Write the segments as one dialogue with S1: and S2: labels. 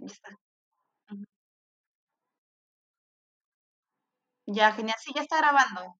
S1: Ya está. Ujú. Ya, genial. Sí, ya está grabando.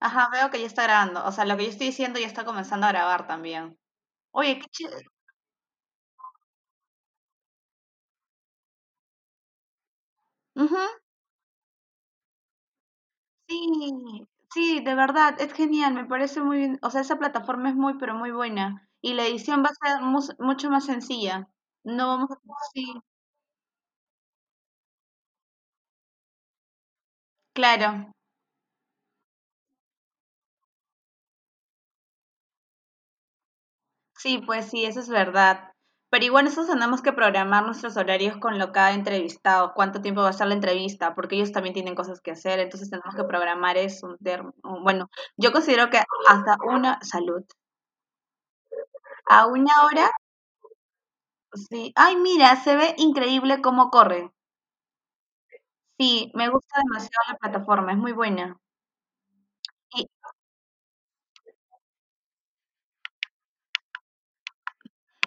S1: Ajá, veo que ya está grabando. O sea, lo que yo estoy diciendo ya está comenzando a grabar también. Oye, qué. Ujú. Sí, sí, de verdad, es genial, me parece muy bien. O sea, esa plataforma es muy, pero muy buena. Y la edición va a ser mus- mucho más sencilla. No vamos a... Sí, claro. Sí, pues sí, eso es verdad. Pero igual nosotros tenemos que programar nuestros horarios con lo cada entrevistado, cuánto tiempo va a ser la entrevista, porque ellos también tienen cosas que hacer, entonces tenemos que programar eso. Bueno, yo considero que hasta una salud, a una hora, sí. Ay, mira, se ve increíble cómo corre. Sí, me gusta demasiado la plataforma, es muy buena.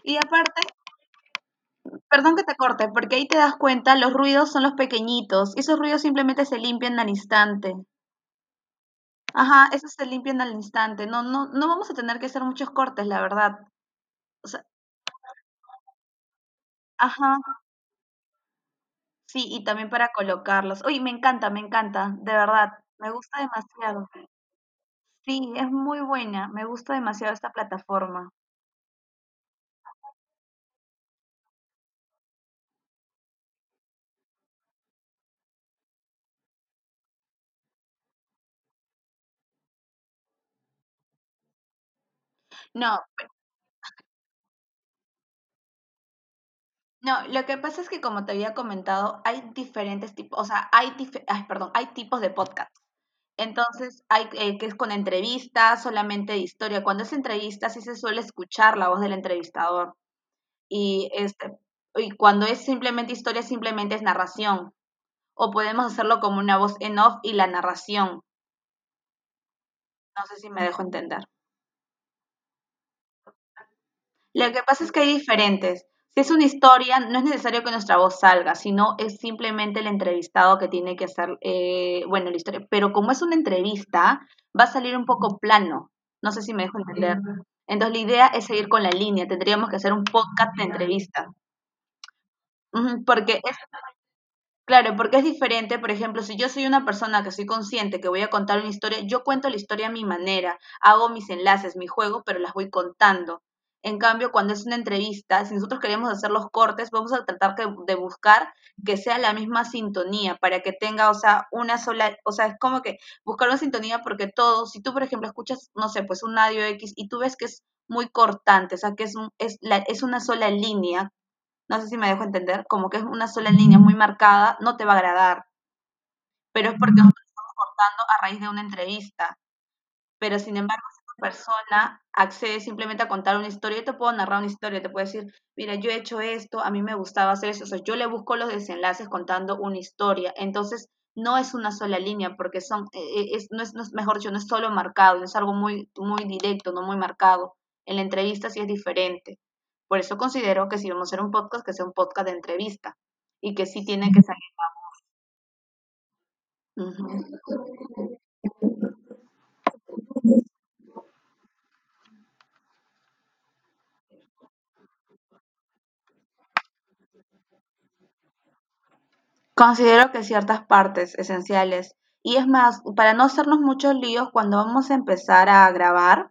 S1: Y, aparte, perdón que te corte, porque ahí te das cuenta, los ruidos son los pequeñitos, esos ruidos simplemente se limpian al instante. Ajá, esos se limpian al instante. No, no, no vamos a tener que hacer muchos cortes, la verdad. Ajá, sí, y también para colocarlos. Uy, me encanta, me encanta, de verdad, me gusta demasiado. Sí, es muy buena, me gusta demasiado esta plataforma. No, no, lo que pasa es que como te había comentado, hay diferentes tipos, o sea, hay, perdón, hay tipos de podcast. Entonces, hay eh, que es con entrevistas, solamente de historia. Cuando es entrevista, sí se suele escuchar la voz del entrevistador. Y, este, y cuando es simplemente historia, simplemente es narración. O podemos hacerlo como una voz en off y la narración. No sé si me dejo entender. Lo que pasa es que hay diferentes. Si es una historia, no es necesario que nuestra voz salga, sino es simplemente el entrevistado que tiene que hacer, eh, bueno, la historia. Pero como es una entrevista, va a salir un poco plano. No sé si me dejo entender. Entonces la idea es seguir con la línea. Tendríamos que hacer un podcast de entrevista. Porque es Claro, porque es diferente, por ejemplo, si yo soy una persona que soy consciente que voy a contar una historia, yo cuento la historia a mi manera, hago mis enlaces, mi juego, pero las voy contando. En cambio, cuando es una entrevista, si nosotros queremos hacer los cortes, vamos a tratar que- de buscar que sea la misma sintonía para que tenga, o sea, una sola, o sea, es como que buscar una sintonía porque todo, si tú, por ejemplo, escuchas, no sé, pues un audio X y tú ves que es muy cortante, o sea, que es, un- es, la, es una sola línea, no sé si me dejo entender, como que es una sola línea muy marcada, no te va a agradar, pero es porque nosotros estamos cortando a raíz de una entrevista. Pero sin embargo, persona accede simplemente a contar una historia, yo te puedo narrar una historia, te puedo decir, mira, yo he hecho esto, a mí me gustaba hacer eso, o sea, yo le busco los desenlaces contando una historia, entonces no es una sola línea, porque son, eh, eh, es, no, es, no es, mejor dicho, no es solo marcado, es algo muy, muy directo, no muy marcado. En la entrevista sí es diferente. Por eso considero que si vamos a hacer un podcast, que sea un podcast de entrevista y que sí tiene que salir. Ujú. Considero que ciertas partes esenciales. Y es más, para no hacernos muchos líos cuando vamos a empezar a grabar,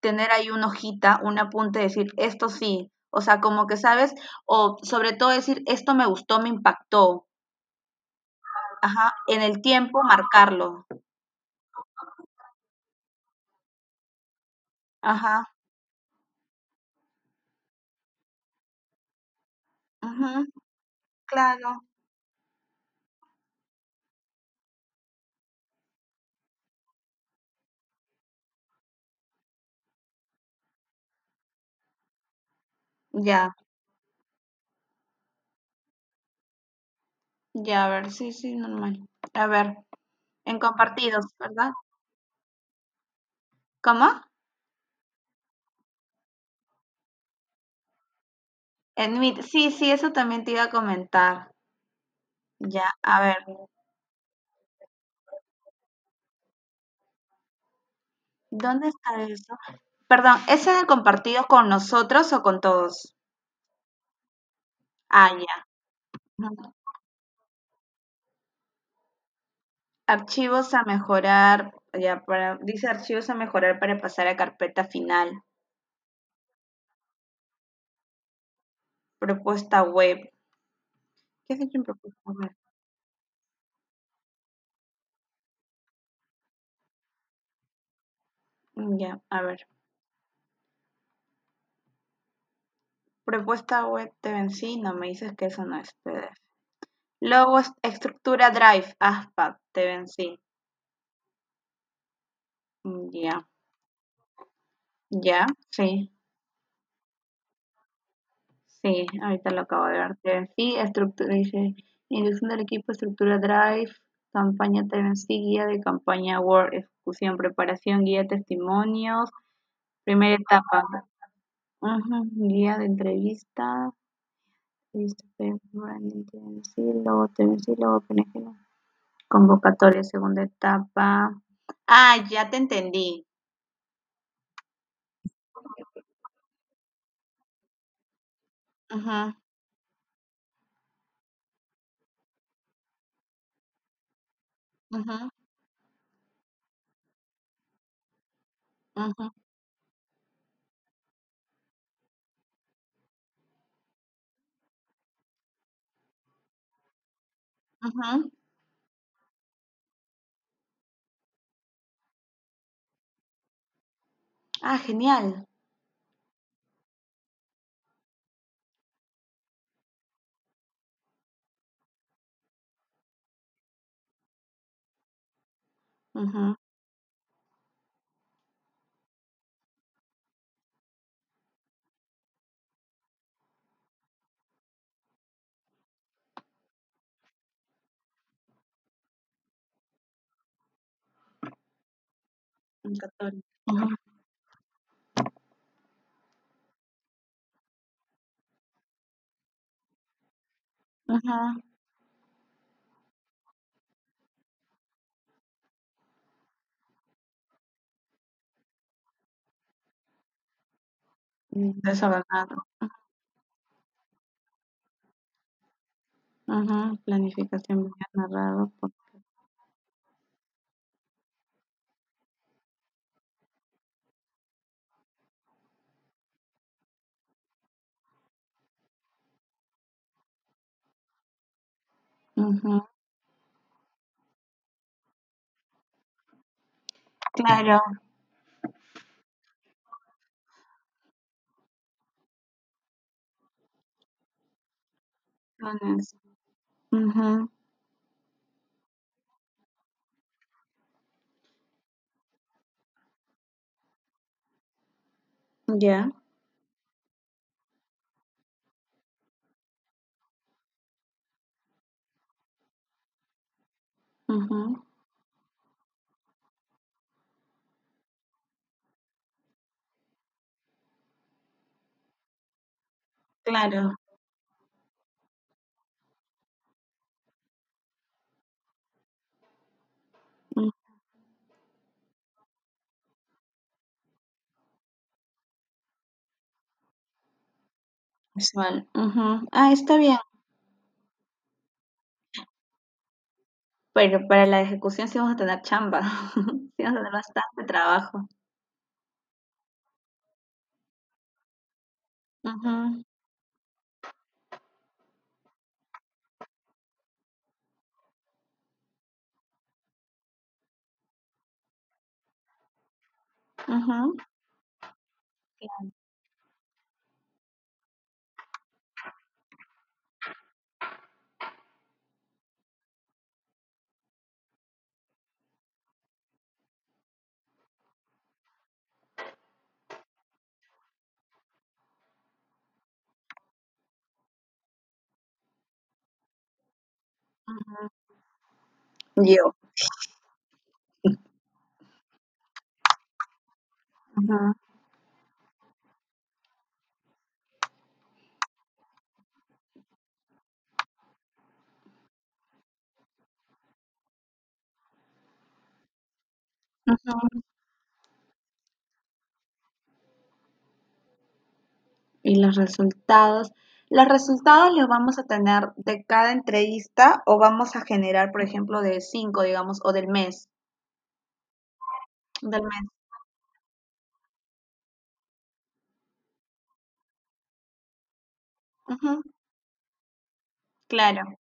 S1: tener ahí una hojita, un apunte, decir esto sí. O sea, como que sabes, o sobre todo decir esto me gustó, me impactó. Ajá, en el tiempo marcarlo. Ajá, ujú, claro, ya, ya, a ver, sí, sí, normal. A ver, en compartidos, ¿verdad? ¿Cómo? En Meet, sí, sí, eso también te iba a comentar. Ya, a ver, ¿dónde está eso? Perdón, ¿ese de compartido con nosotros o con todos? Ah, ya. Archivos a mejorar, ya para, dice archivos a mejorar para pasar a carpeta final. Propuesta web. ¿Qué has hecho en propuesta web? Mm, Ya, a ver. Propuesta web te vencí, no me dices que eso no es PDF. Es- estructura Drive, ASPA, te vencí. Mm, Ya, ya, sí, sí, ahorita lo acabo de ver. Vencí, estructura, dice, inducción del equipo, estructura Drive, campaña vencí, guía de campaña Word, ejecución, preparación, guía de testimonios, primera etapa, guía de entrevista, entrevista, branding, te vencí, luego vencí, luego PNG, convocatoria, segunda etapa. Ah, ya te entendí. Ujú, ujú, ujú, ujú. Ah, genial. Ujú, convocatoria. Ujú, ujú, Desordenado. Ujú, Planificación bien narrado. por- Ujú, Claro. Lunes. Ujú, Ya. ujú, Claro. Visual. Ah, está bien. Pero para la ejecución sí vamos a tener chamba. Sí vamos a tener bastante trabajo. Ujú, ujú, claro, Mhm. Yeah. Mhm. Ujú. Y los resultados los resultados los vamos a tener de cada entrevista o vamos a generar, por ejemplo, de cinco, digamos, o del mes, del mes. Ujú, claro,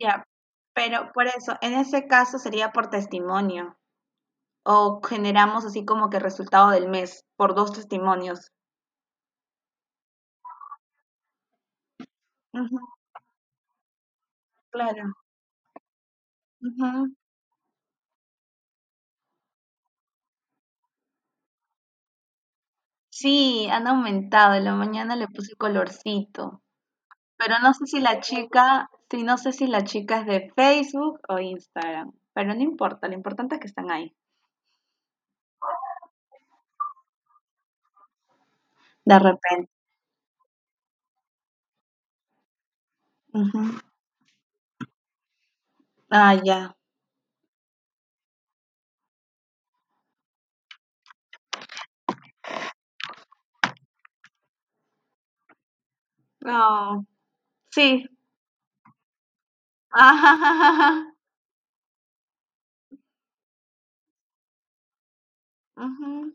S1: ya. Pero por eso, en ese caso sería por testimonio o generamos así como que resultado del mes por dos testimonios. Claro. Sí, han aumentado. En la mañana le puse colorcito. Pero no sé si la chica, sí, no sé si la chica es de Facebook o Instagram. Pero no importa, lo importante es que están ahí. De repente. Ah, ya. No, sí. Ujú,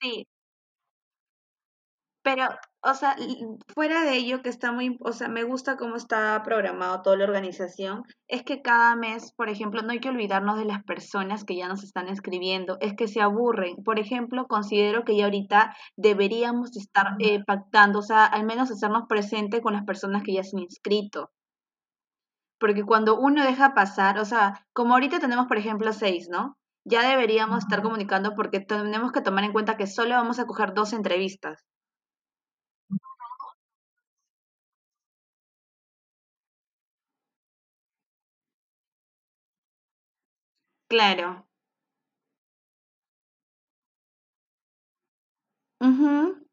S1: Sí, pero, o sea, fuera de ello que está muy, o sea, me gusta cómo está programado toda la organización, es que cada mes, por ejemplo, no hay que olvidarnos de las personas que ya nos están escribiendo, es que se aburren. Por ejemplo, considero que ya ahorita deberíamos estar eh, pactando, o sea, al menos hacernos presente con las personas que ya se han inscrito. Porque cuando uno deja pasar, o sea, como ahorita tenemos, por ejemplo, seis, ¿no? Ya deberíamos estar comunicando porque tenemos que tomar en cuenta que solo vamos a coger dos entrevistas. Claro. Ujú.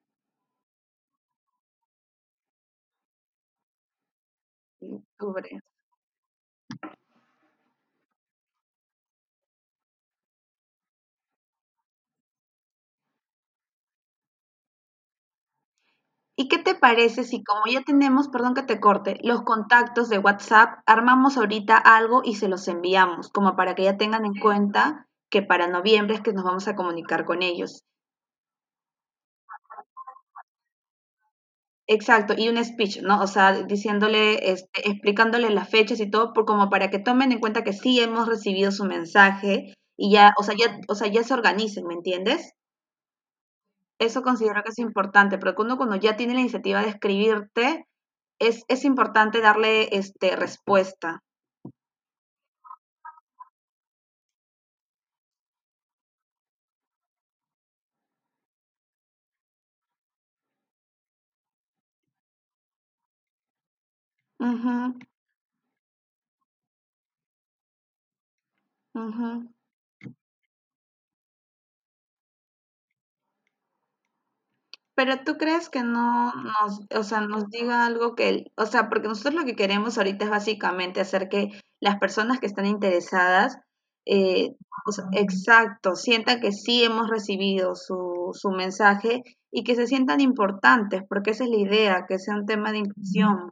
S1: Cubre. ¿Y qué te parece si como ya tenemos, perdón que te corte, los contactos de WhatsApp, armamos ahorita algo y se los enviamos, como para que ya tengan en cuenta que para noviembre es que nos vamos a comunicar con ellos? Exacto, y un speech, ¿no? O sea, diciéndole, este, explicándole las fechas y todo, por, como para que tomen en cuenta que sí hemos recibido su mensaje y ya, o sea, ya, o sea, ya se organicen, ¿me entiendes? Eso considero que es importante, porque uno cuando ya tiene la iniciativa de escribirte, es, es importante darle este, respuesta. Ujú, ujú. Pero tú crees que no nos, o sea, nos diga algo que, o sea, porque nosotros lo que queremos ahorita es básicamente hacer que las personas que están interesadas, eh, exacto, sientan que sí hemos recibido su, su mensaje y que se sientan importantes, porque esa es la idea, que sea un tema de inclusión,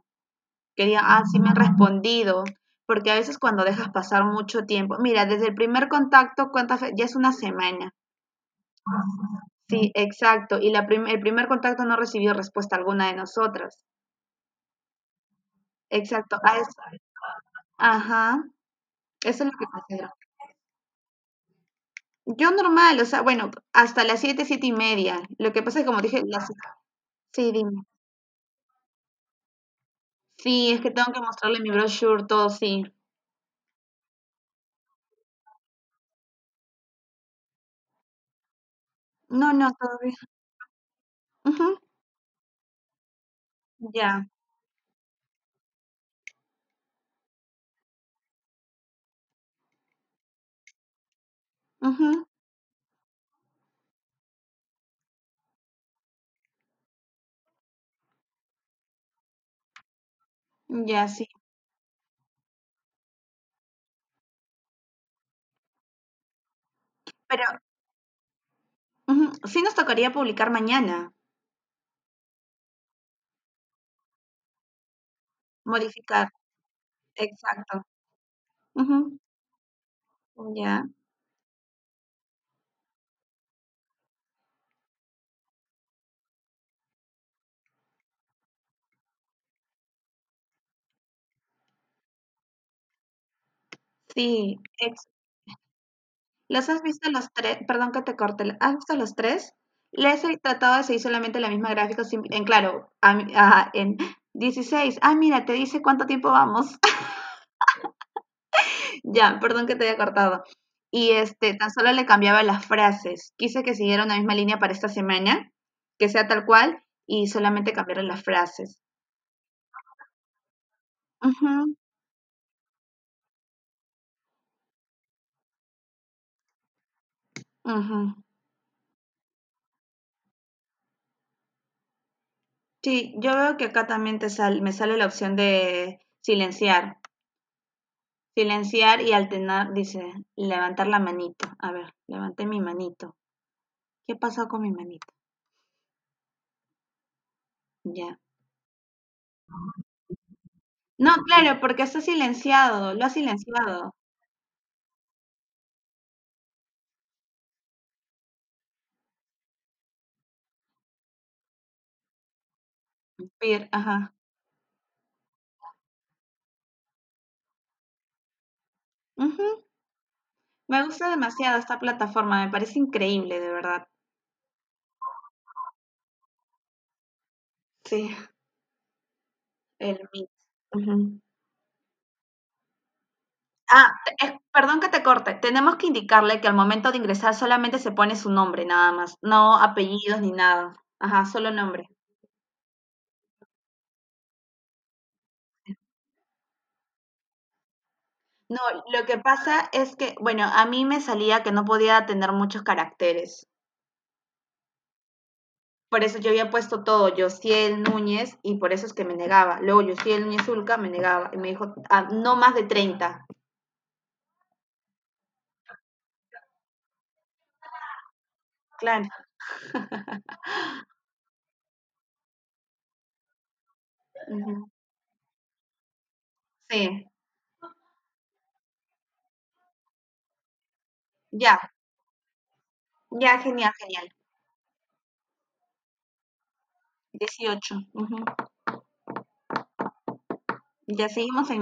S1: que digan, ah, sí me han respondido, porque a veces cuando dejas pasar mucho tiempo, mira, desde el primer contacto, ¿cuántas Ya es una semana. Sí, exacto. Y la el primer contacto no recibió respuesta alguna de nosotras. Exacto. A eso. Ajá. Eso es lo que considero. Yo normal, o sea, bueno, hasta las siete, siete y media. Lo que pasa es que como dije, las... Sí, dime. Sí, es que tengo que mostrarle mi brochure, todo, sí. No, no, todavía. Ujú. Ya. Ujú. Ya, sí. Pero sí nos tocaría publicar mañana, modificar. Exacto. Ujú, Ya, sí. ¿Los has visto los tres? Perdón que te corte. ¿Has visto los tres? Les he tratado de seguir solamente la misma gráfica, en claro, a en 16. Ah, mira, te dice cuánto tiempo vamos. Ya, perdón que te haya cortado. Y este, tan solo le cambiaba las frases. Quise que siguiera una misma línea para esta semana, que sea tal cual, y solamente cambiar las frases. Ujú, Sí, yo veo que acá también te sal- me sale la opción de silenciar. Silenciar y alternar, dice, levantar la manito. A ver, levanté mi manito. ¿Qué pasó con mi manito? Ya. No, claro, porque está silenciado, lo ha silenciado. Pir, ajá. Me gusta demasiado esta plataforma, me parece increíble, de verdad. Sí, el Meet. Ah, eh, perdón que te corte. Tenemos que indicarle que al momento de ingresar solamente se pone su nombre, nada más. No apellidos ni nada. Ajá, solo nombre. No, lo que pasa es que, bueno, a mí me salía que no podía tener muchos caracteres. Por eso yo había puesto todo, Yosiel Núñez, y por eso es que me negaba. Luego Yosiel Núñez Zulca me negaba. Y me dijo, "Ah, no más de 30. Claro. Sí, ya, ya, genial, genial. 18. ujú. Ya seguimos en